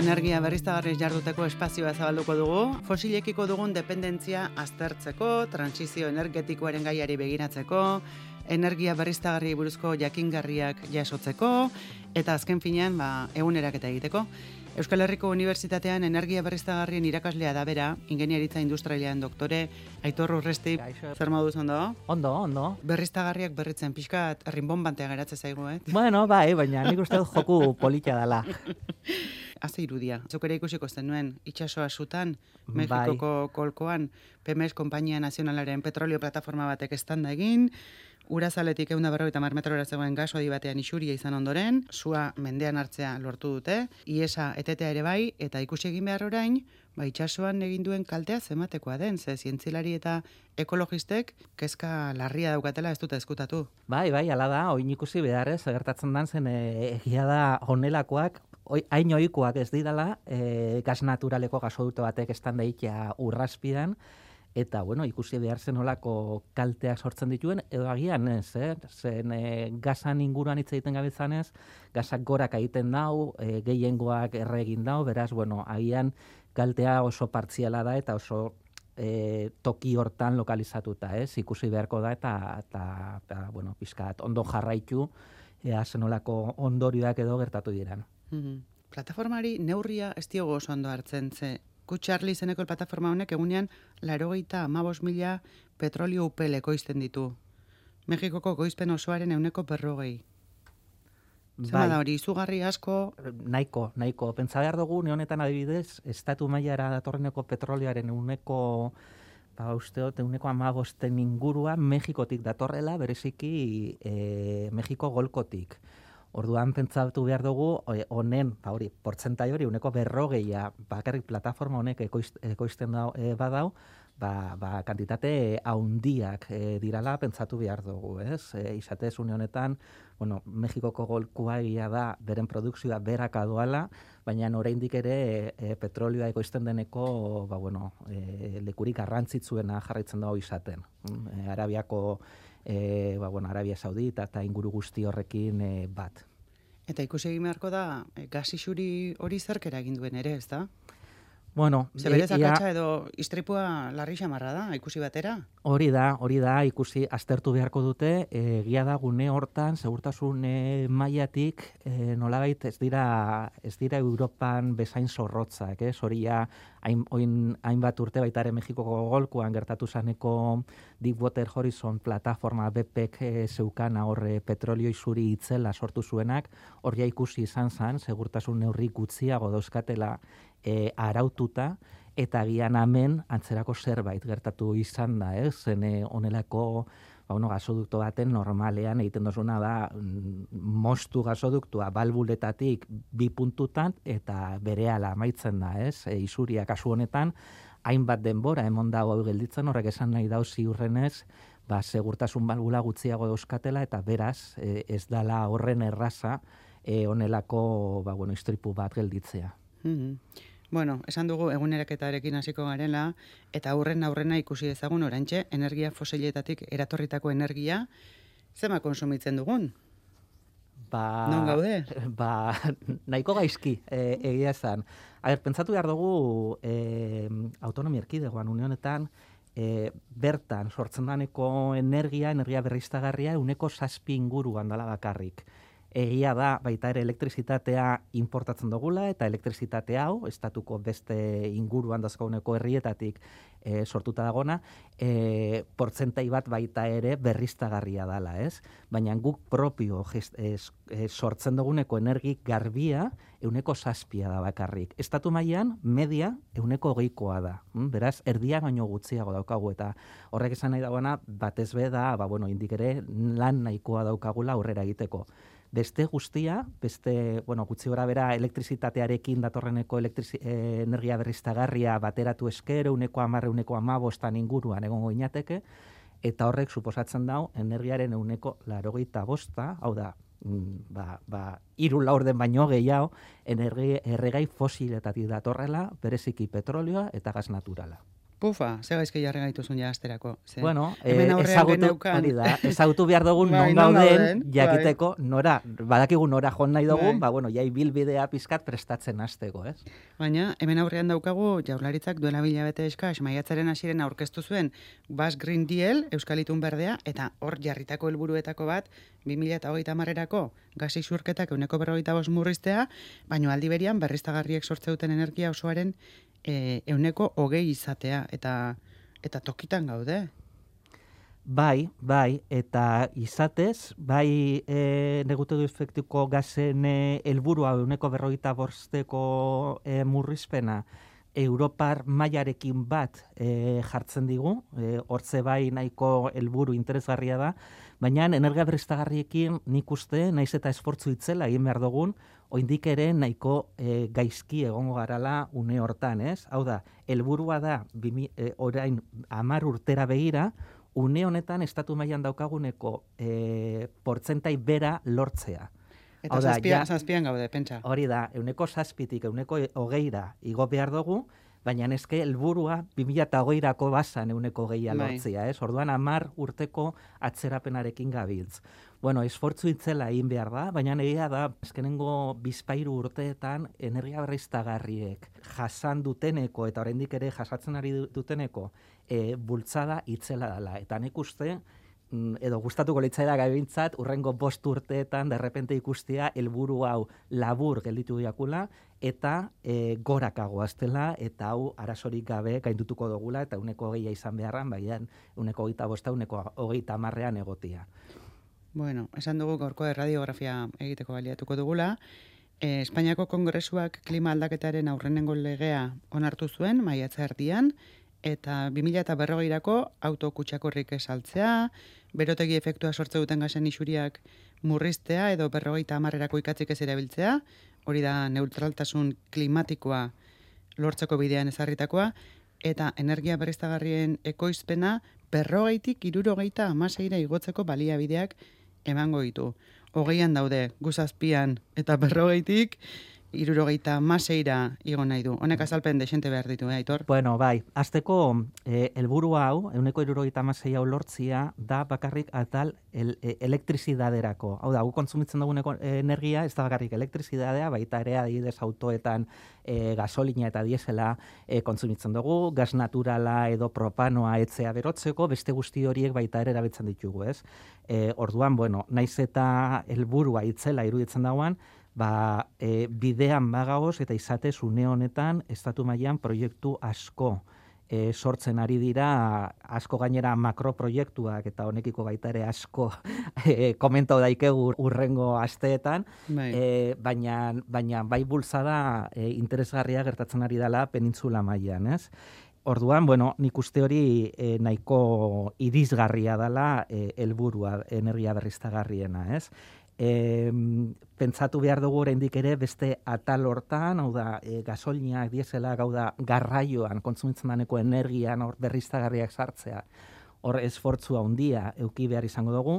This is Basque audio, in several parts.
energia berriztagarri jarduteko espazioa zabalduko dugu, fosilekiko dugun dependentzia aztertzeko, transizio energetikoaren gaiari begiratzeko, energia berriztagarri buruzko jakingarriak jasotzeko, eta azken finean, ba, egunerak eta egiteko. Euskal Herriko Unibertsitatean energia berriztagarrien irakaslea da bera, ingeniaritza industrialean doktore, Aitor Urresti, zer moduz ondo? Ondo, ondo. Berriztagarriak berritzen pixkat, rinbon bantea geratze zaigu, eh? Bueno, bai, baina nik uste joku politia dela. Haze irudia. Zuk ere ikusiko zenuen, itxasoa sutan, Bai. Mexikoko kolkoan, PMS Kompainia Nazionalaren petrolio plataforma batek estanda egin, Urazaletik eunda berroita mar metrora zegoen gaso adi batean isuria izan ondoren, sua mendean hartzea lortu dute, iesa etetea ere bai, eta ikusi egin behar orain, ba, itxasoan egin duen kaltea zematekoa den, ze zientzilari eta ekologistek kezka larria daukatela ez dute eskutatu. Bai, bai, ala da, oin ikusi behar ez, gertatzen dan zen e, egia da honelakoak, hain ohikoak ez didala, e, gas naturaleko gasoduto batek estan daitea urraspidan, eta bueno, ikusi behar zen olako kalteak sortzen dituen, edo agian ez, eh? zen e, gasan inguruan hitz egiten gabetzanez, gasak gorak egiten dau, e, gehiengoak erre egin dau, beraz, bueno, agian kaltea oso partziala da eta oso e, toki hortan lokalizatuta, ez? Ikusi beharko da eta eta, eta bueno, pizkat ondo jarraitu ea zenolako ondorioak edo gertatu diran. Mhm. Plataformari neurria ez diogo oso ondo hartzen, ze Kutxarli zeneko plataforma honek egunean larogeita amabos mila petrolio upel ekoizten ditu. Mexikoko goizpen osoaren euneko perrogei. Zema da hori, izugarri asko, nahiko, nahiko. Pentsa behar dugu, ne honetan adibidez, estatu mailara datorreneko petrolioaren euneko ba, uste dut, euneko amagosten ingurua Mexikotik datorrela, bereziki e, Mexiko golkotik. Orduan pentsatu behar dugu, honen, ba hori, portzentai hori, uneko berrogeia, bakarrik plataforma honek ekoiz, ekoizten da, e, badau, ba, ba, kantitate haundiak e, dirala pentsatu behar dugu, ez? E, izatez, une honetan, bueno, Mexikoko golkua egia da, beren produkzioa beraka doala, baina oraindik ere e, petrolioa ekoizten deneko, ba, bueno, e, lekurik garrantzitsuena jarraitzen dago izaten. Mm, E, Arabiako e, ba, bueno, Arabia Saudita eta inguru guzti horrekin e, bat. eta ikusi egin beharko da, e, gas isuri hori zerkera egin duen ere, ez da? Bueno, Ze berez e, akatsa edo istripua larri xamarra da, ikusi batera? Hori da, hori da, ikusi aztertu beharko dute, e, egia da gune hortan segurtasun e, mailatik e, nolabait ez dira ez dira Europan bezain zorrotzak, ez? Hori ja hain, oin, hainbat urte baita ere Mexikoko golkoan gertatu zaneko Deepwater Horizon plataforma BPek e, zeukana horre petrolio isuri itzela sortu zuenak, hor ikusi izan zan, segurtasun neurri gutxiago dauzkatela e, araututa, eta agian hemen antzerako zerbait gertatu izan da, ez? Eh, honelako ba, bueno, gasodukto baten normalean egiten dozuna da mm, mostu gasoduktua balbuletatik bi puntutan eta berehala amaitzen da, ez? E, isuria kasu honetan hainbat denbora emon dago gelditzen horrek esan nahi dau ziurrenez ba, segurtasun balbula gutxiago euskatela eta beraz e, ez dala horren erraza e, honelako ba, bueno, istripu bat gelditzea. Mhm. Bueno, esan dugu eguneraketarekin hasiko garela, eta aurren aurrena ikusi dezagun orantxe, energia fosiletatik eratorritako energia, zema konsumitzen dugun? Ba, Non gaude? Ba, nahiko gaizki, e, egia esan. A ber, pentsatu behar dugu e, autonomia erkidegoan unionetan, e, bertan sortzen daneko energia, energia berriztagarria, uneko zazpi inguruan dala bakarrik. Egia da, baita ere elektrizitatea importatzen dugula, eta elektrizitate hau, estatuko beste inguruan dazkauneko herrietatik e, sortuta dagona, e, portzentai bat baita ere berriztagarria dala, ez? Baina guk propio gest, es, e, sortzen duguneko energik garbia euneko zazpia da bakarrik. Estatu mailan media euneko hogeikoa da. Mm? Beraz, erdia baino gutxiago daukagu eta horrek esan nahi dagoena batez be da, ba, bueno, indik ere lan nahikoa daukagula aurrera egiteko. Beste guztia, beste, bueno, gutxi gora bera elektrizitatearekin datorreneko elektrizi, eh, energia berriztagarria bateratu esker, uneko amarre, uneko amabostan inguruan egongo inateke, eta horrek suposatzen dau energiaren euneko larogeita bosta, hau da, mm, ba, ba, iru laurden baino gehiago, energi, erregai fosiletatik datorrela, bereziki petrolioa eta gas naturala. Pufa, ze gaizki jarri gaituzun ja asterako. Ze, bueno, eh, ezagutu, hori da, ezagutu behar dugun bai, non gauden, bai. jakiteko, nora, badakigu nora joan nahi dugun, bai. ba, bueno, jai bilbidea pizkat prestatzen hasteko, ez? Baina, hemen aurrean daukagu, jaularitzak duela bilabete eska, esmaiatzaren hasiren aurkeztu zuen, Bas Green Deal, Euskalitun berdea, eta hor jarritako helburuetako bat, 2008 marrerako, gazi surketak euneko berrogeita bos murriztea, baino aldi berian, berriztagarriek sortze duten energia osoaren e, euneko hogei izatea, eta eta tokitan gaude. Bai, bai, eta izatez, bai e, negutu du efektiko gazen e, elburua euneko berroita borsteko e, murrizpena, Europar mailarekin bat e, jartzen digu, e, hortze bai nahiko helburu interesgarria da, baina energia berriztagarriekin nik uste, naiz eta esfortzu itzela egin behar dugun, oindik ere nahiko e, gaizki egongo garala une hortan, ez? Hau da, helburua da bimi, e, orain amar urtera begira, une honetan estatu mailan daukaguneko e, portzentai bera lortzea. Eta zazpian, zazpian gaude, pentsa. Hori da, euneko zazpitik, euneko hogeira igo behar dugu, baina eske helburua 2020rako basan euneko gehia bai. lortzia, ez? Orduan 10 urteko atzerapenarekin gabiltz. Bueno, esfortzu itzela egin behar da, baina egia da, eskenengo bizpairu urteetan energia berriztagarriek jasan duteneko eta oraindik ere jasatzen ari duteneko e, bultzada itzela dela. Eta nik uste, edo gustatuko litzaida gaibintzat, urrengo bost urteetan derrepente ikustia helburu hau labur gelditu diakula eta e, gorakago aztela eta hau arazorik gabe gaindutuko dugula eta uneko geia izan beharran, baian uneko geita bosta, uneko hogeita marrean egotia. Bueno, esan dugu gorko radiografia egiteko baliatuko dugula. E, Espainiako Kongresuak klima aldaketaren aurrenengo legea onartu zuen, maiatza erdian, eta 2000 eta berrogeirako autokutsakorrik esaltzea, berotegi efektua sortze duten gazen isuriak murriztea edo berrogeita amarrerako ikatzik ez erabiltzea, hori da neutraltasun klimatikoa lortzeko bidean ezarritakoa, eta energia berriztagarrien ekoizpena berrogeitik irurogeita amaseira igotzeko baliabideak emango ditu. Hogeian daude, guzazpian eta berrogeitik, irurogeita maseira igo nahi du. Honek azalpen desente behar ditu, eh, Aitor? Bueno, bai, azteko eh, helburu hau, euneko irurogeita masei hau lortzia, da bakarrik atal el, e, elektrizidaderako. Hau da, gu kontsumitzen duguneko energia, ez da bakarrik elektrizidadea, baita ere adibidez autoetan e, gasolina eta diesela e, kontsumitzen dugu, gas naturala edo propanoa etzea berotzeko, beste guzti horiek baita ere erabiltzen ditugu, ez? E, orduan, bueno, naiz eta helburua itzela iruditzen dagoan, ba, e, bidean bagagoz eta izatez une honetan estatu mailan proiektu asko e, sortzen ari dira asko gainera makroproiektuak eta honekiko baita ere asko e, komento daikegu urrengo asteetan bai. E, baina, baina bai bultzada e, interesgarria gertatzen ari dela penintzula mailan, ez? Orduan, bueno, nik uste hori e, nahiko irizgarria dela e, helburua energia berriztagarriena, ez? E, pentsatu behar dugu oraindik ere beste atal hortan, hau da, e, gasolinak diesela, gau da, garraioan, kontsumitzen daneko energian, hor berriztagarriak sartzea, hor esfortzu handia euki behar izango dugu,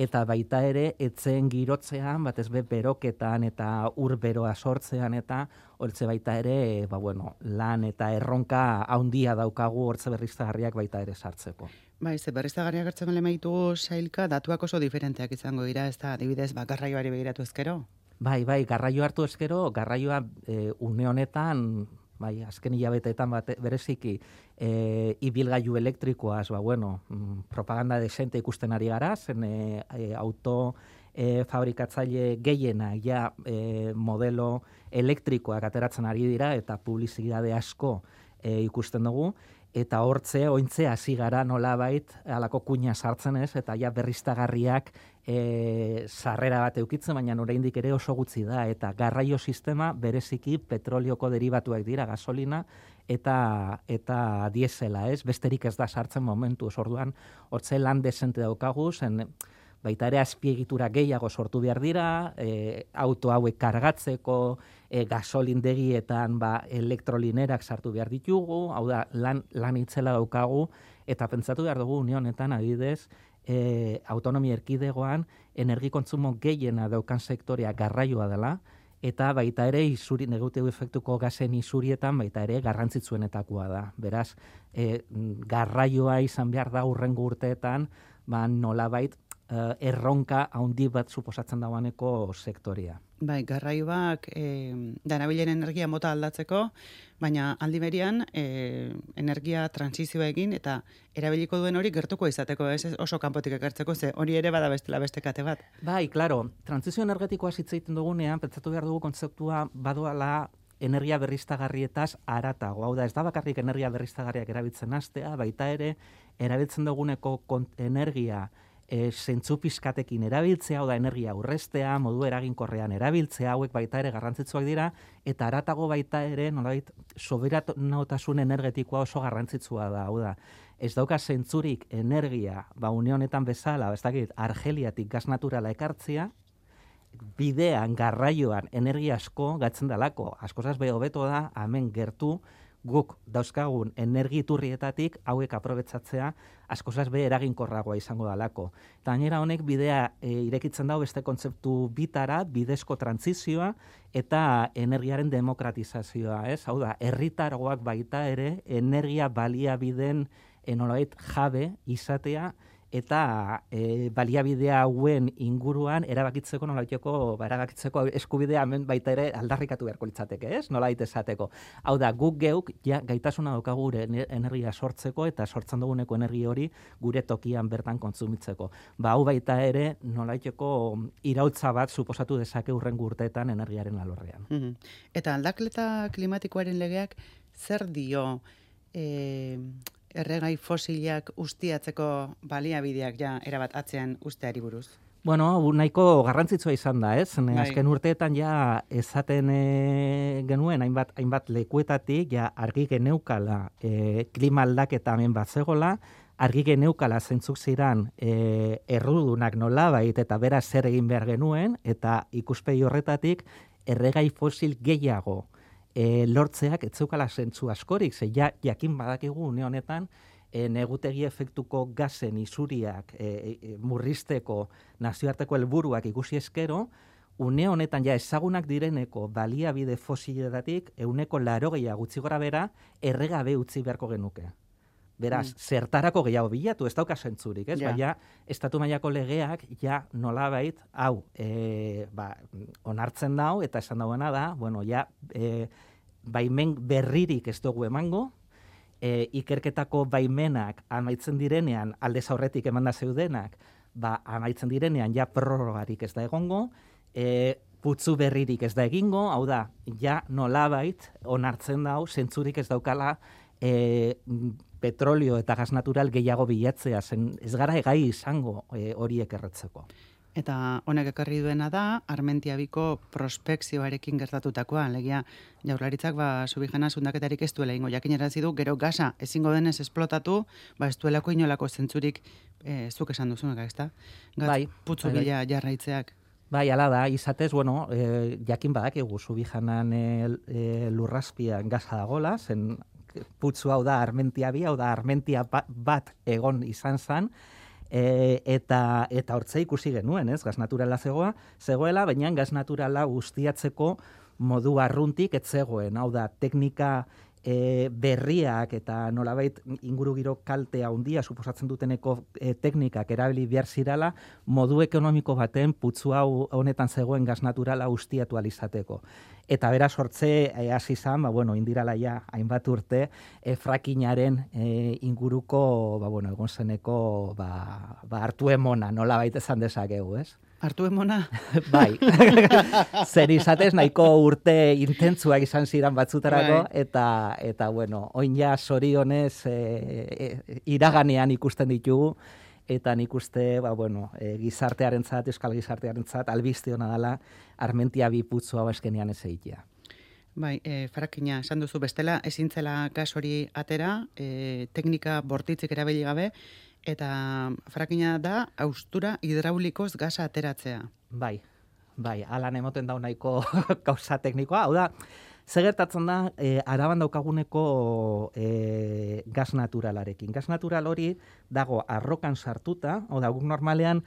eta baita ere, etzen girotzean, batez be, beroketan eta urberoa sortzean, eta hortze baita ere, ba, bueno, lan eta erronka handia daukagu hortze berriztagarriak baita ere sartzeko. Bai, ze berriztagarriak hartzen bale maitugu sailka, datuak oso diferenteak izango dira, ez da, adibidez, ba, garraioari begiratu ezkero? Bai, bai, garraio hartu ezkero, garraioa e, une honetan, bai, azken hilabeteetan bat bereziki, e, ibilgailu elektrikoaz, ba, bueno, mm, propaganda desente ikusten ari gara, zen e, e, auto e, fabrikatzaile gehiena, ja, e, modelo elektrikoak ateratzen ari dira, eta publizidade asko e, ikusten dugu, eta hortze ointze hasi gara nolabait halako kuina sartzen ez eta ja berriztagarriak e, sarrera bat eukitzen baina oraindik ere oso gutxi da. Eta garraio sistema bereziki petrolioko derivatuak dira gasolina eta eta diesela ez? Besterik ez da sartzen momentu. Orduan hortze lan desente daukagu zen baita ere azpiegitura gehiago sortu behar dira, e, auto hauek kargatzeko, e, gasolindegietan ba, elektrolinerak sartu behar ditugu, hau da, lan, lan itzela daukagu, eta pentsatu behar dugu unionetan adidez, e, autonomia erkidegoan energikontzumo gehiena daukan sektorea garraioa dela, eta baita ere isuri neguteu efektuko gazen isurietan baita ere garrantzitsuenetakoa da. Beraz, e, garraioa izan behar da urrengo urteetan, ba, nolabait uh, erronka handi bat suposatzen dauaneko sektoria. Bai, garraioak e, darabilen energia mota aldatzeko, baina aldi berian e, energia transizioa egin eta erabiliko duen hori gertuko izateko, ez oso kanpotik ekartzeko, ze hori ere bada bestela beste kate bat. Bai, claro, transizio energetikoa zitzaiten dugunean, pentsatu behar dugu kontzeptua badoala energia berriztagarrietaz aratago. Hau da, ez da bakarrik energia berriztagarriak erabiltzen astea, baita ere, erabiltzen duguneko energia e, zentzu pizkatekin erabiltzea, da energia urrestea, modu eraginkorrean erabiltzea, hauek baita ere garrantzitsuak dira, eta aratago baita ere, nolait, soberanotasun energetikoa oso garrantzitsua da, hau da, ez dauka zentzurik energia, ba, unionetan bezala, ez dakit, argeliatik gaz naturala ekartzia, bidean, garraioan, energia asko gatzen dalako, askozaz beho beto da, hemen gertu, guk dauzkagun energiturrietatik hauek aprobetzatzea askozaz be eraginkorragoa izango dalako. Eta gainera honek bidea e, irekitzen dago beste kontzeptu bitara, bidezko trantzizioa eta energiaren demokratizazioa, ez? Hau da, herritargoak baita ere energia baliabideen enolait jabe izatea eta e, baliabidea hauen inguruan erabakitzeko nolaiteko ba, erabakitzeko eskubidea hemen baita ere aldarrikatu beharko litzateke, ez? Nola esateko. Hau da, guk geuk ja gaitasuna dauka gure energia sortzeko eta sortzen duguneko energia hori gure tokian bertan kontsumitzeko. Ba, hau baita ere nolaiteko irautza bat suposatu dezake urren urteetan energiaren alorrean. Mm Eta aldakleta klimatikoaren legeak zer dio eh erregai fosilak ustiatzeko baliabideak ja erabat atzean usteari buruz? Bueno, nahiko garrantzitsua izan da, ez? Bai. Azken urteetan ja ezaten e, genuen hainbat hainbat lekuetatik ja argi geneukala e, klima aldaketa hemen bat zegola, argi geneukala zentzuk ziran e, errudunak nolabait eta bera zer egin behar genuen eta ikuspegi horretatik erregai fosil gehiago e, lortzeak ez zeukala zentzu askorik, ze ja, jakin badakigu une honetan, e, negutegi efektuko gazen isuriak e, e, murrizteko nazioarteko helburuak ikusi eskero, une honetan ja ezagunak direneko baliabide fosiletatik euneko laro gutxi gora bera erregabe utzi beharko genuke. Beraz, mm. zertarako gehiago bilatu, ez dauka zentzurik, ez? Ja. Baina, estatu mailako legeak, ja, nolabait, hau, e, ba, onartzen dau, eta esan dauena da, bueno, ja, e, baimen berririk ez dugu emango, e, ikerketako baimenak amaitzen direnean, alde zaurretik eman da zeudenak, ba, amaitzen direnean, ja, prorrogarik ez da egongo, e, putzu berririk ez da egingo, hau da, ja, nolabait, onartzen dau, zentzurik ez daukala, e, petrolio eta gas natural gehiago bilatzea, zen ez gara egai izango e, horiek erretzeko. Eta honek ekarri duena da, Armentiabiko prospekzioarekin gertatutakoa, legia jaurlaritzak ba, subijana zundaketarik ez duela ingo, jakin du, gero gasa ezingo denez esplotatu, ba, ez duelako inolako zentzurik e, zuk esan duzunak, ez da? bai, putzu bai, bai. bila jarraitzeak. Bai, ala da, izatez, bueno, e, jakin badakigu subijanan e, e, lurraspia gaza dagola, zen putzu hau da armentia bi, hau da armentia bat egon izan zan, e, eta eta hortze ikusi genuen, ez? Gas naturala zegoa, zegoela, baina gas naturala guztiatzeko modu arruntik ez zegoen. Hau da, teknika e, berriak eta nolabait inguru giro kaltea handia suposatzen duteneko e, teknikak erabili behar zirala modu ekonomiko baten putzu hau honetan zegoen gas naturala ustiatu alizateko. Eta bera sortze e, hasi izan, ba, bueno, indirala ja hainbat urte e, frakinaren e, inguruko ba, bueno, egon zeneko ba, ba, hartu emona nolabait esan dezakegu, ez? Artu emona? bai. Zer izatez nahiko urte intentzua izan zidan batzutarako, bai. eta, eta bueno, oin ja sorionez e, e, iraganean ikusten ditugu, eta nik uste, ba, bueno, e, gizartearen zat, euskal gizartearen zat, albizte hona dela, armentia bi putzu hau eskenean ez egitea. Bai, e, farakina, esan duzu bestela, ezintzela gas hori atera, e, teknika bortitzik erabili gabe, eta frakina da austura hidraulikoz gaza ateratzea. Bai, bai, alan emoten da nahiko kausa teknikoa, hau da, Zegertatzen da, e, araban daukaguneko e, gas naturalarekin. Gas natural hori dago arrokan sartuta, o da, guk normalean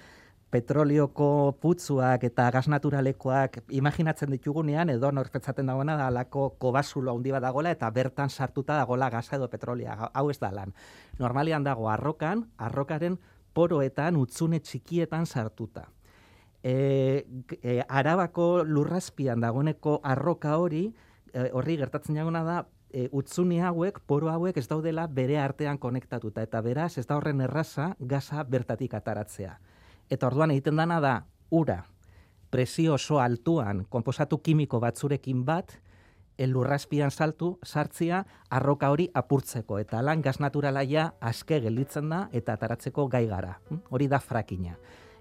petrolioko putzuak eta gas naturalekoak imaginatzen ditugunean edo norpetzaten dagoena da alako kobasulo handi bat dagoela eta bertan sartuta dagoela gasa edo petrolia. Hau ez da lan. Normalian dago arrokan, arrokaren poroetan, utzune txikietan sartuta. E, e, arabako lurrazpian dagoeneko arroka hori, e, horri gertatzen jaguna da, e, utzuni hauek, poro hauek ez daudela bere artean konektatuta, eta beraz ez da horren erraza gaza bertatik ataratzea. Eta orduan egiten dana da, ura, presio oso altuan, konposatu kimiko batzurekin bat, elurraspian saltu, sartzia, arroka hori apurtzeko. Eta lan gaz naturalaia aske gelditzen da eta ataratzeko gai gara. Hm? Hori da frakina.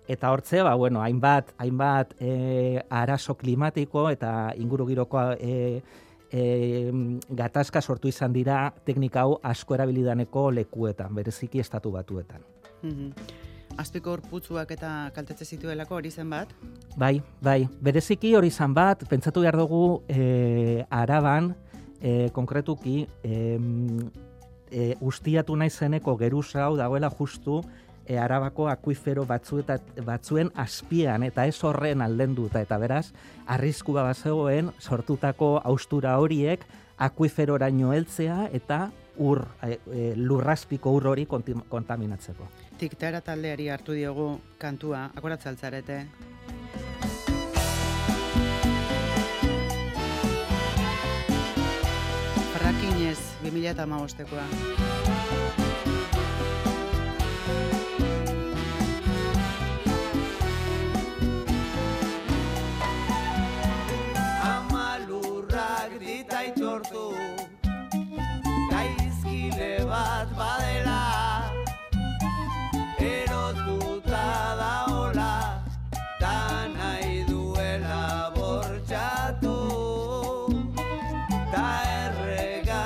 Eta hortze, ba, bueno, hainbat, hainbat e, arazo klimatiko eta ingurugiroko e, e, gatazka sortu izan dira teknika hau asko erabilidaneko lekuetan, bereziki estatu batuetan. Mm azpiko horputzuak eta kaltetze zituelako hori zen bat? Bai, bai, bereziki hori zen bat, pentsatu behar dugu e, araban, e, konkretuki, e, e, ustiatu nahi zeneko geruza hau dagoela justu, e, arabako akuifero batzu eta batzuen azpian eta ez horren aldenduta eta beraz arrisku bat sortutako austura horiek akuiferoraino heltzea eta ur e, e, lurraspiko ur hori kontaminatzeko tiktara taldeari hartu diogu kantua, akoratzaltzarete. Frakinez, 2008koa. Amalurrak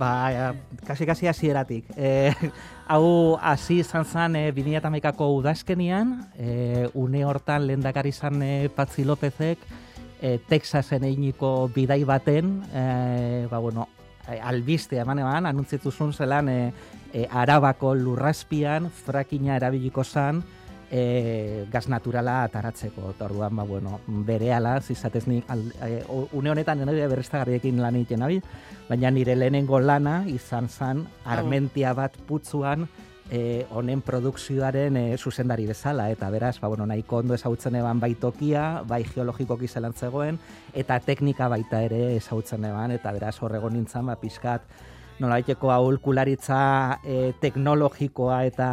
Ba, ja, kasi kasi hasieratik. E, hau hasi izan zen e, 2008ko udazkenian, e, une hortan lehendakari izan e, Patzi Lopezek, e, Texasen einiko bidai baten, e, ba, bueno, albiste eman eman, anuntzituzun zelan e, e, arabako lurraspian frakina erabiliko zen, e, gaz naturala ataratzeko. Eta orduan, ba, bueno, bere ala, zizatez ni, e, une honetan nire berreztagarriekin lan egiten nabil, baina nire lehenengo lana izan zan armentia bat putzuan e, honen produkzioaren e, zuzendari bezala, eta beraz, ba, bueno, nahiko ondo ezagutzen eban bai tokia, bai geologikoki zelan zegoen, eta teknika baita ere ezagutzen eban, eta beraz, horrego nintzen, ba, pizkat, nolaiteko aholkularitza e, teknologikoa eta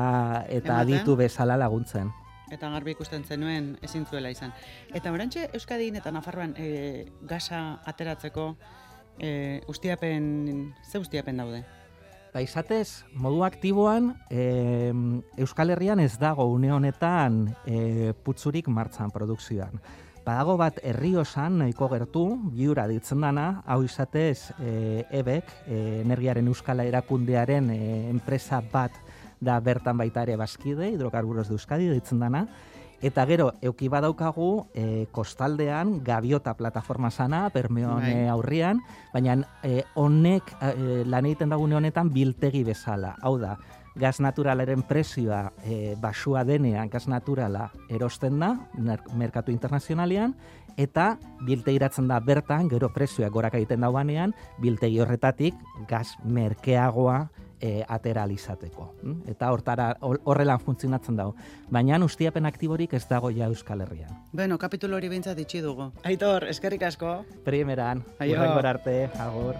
eta aditu bezala laguntzen. Eta garbi ikusten zenuen ezin zuela izan. Eta orantxe Euskadin eta Nafarroan e, gasa ateratzeko e, ustiapen, ze ustiapen daude? Ba, izatez, modu aktiboan, e, Euskal Herrian ez dago une honetan e, putzurik martzan produkzioan. Badago bat herri osan nahiko gertu, biura ditzen dana, hau izatez e, ebek, e, energiaren euskala erakundearen e, enpresa bat da bertan baita ere bazkide, hidrokarburos de Euskadi ditzen dana, eta gero, euki badaukagu e, kostaldean, gaviota plataforma sana, permeon bai. aurrian, baina e, honek e, lan egiten dagune honetan biltegi bezala, hau da, gaz naturalaren presioa e, basua denean gaz naturala erosten da merkatu internazionalian eta biltegiratzen da bertan gero presioak gorak egiten dauanean biltegi horretatik gaz merkeagoa e, ateralizateko. Hm? Eta hortara horrelan funtzionatzen dago. Baina ustiapen aktiborik ez dago ja Euskal Herrian. Bueno, kapitulo hori bintzat itxi dugu. Aitor, eskerrik asko. Primeran, urrengor arte, agur.